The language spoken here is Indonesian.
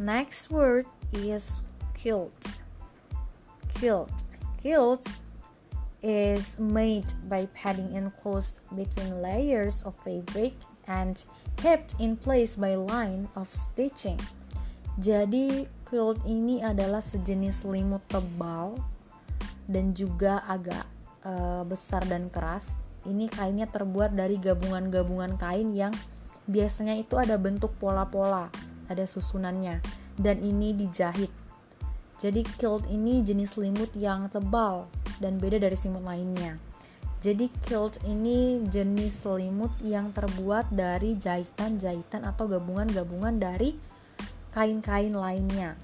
Next word is quilt. Quilt. Quilt is made by padding enclosed between layers of fabric and kept in place by line of stitching. Jadi quilt ini adalah sejenis selimut tebal dan juga agak uh, besar dan keras. Ini kainnya terbuat dari gabungan-gabungan kain yang biasanya itu ada bentuk pola-pola, ada susunannya dan ini dijahit. Jadi kilt ini jenis selimut yang tebal dan beda dari selimut lainnya. Jadi kilt ini jenis selimut yang terbuat dari jahitan-jahitan atau gabungan-gabungan dari kain-kain lainnya.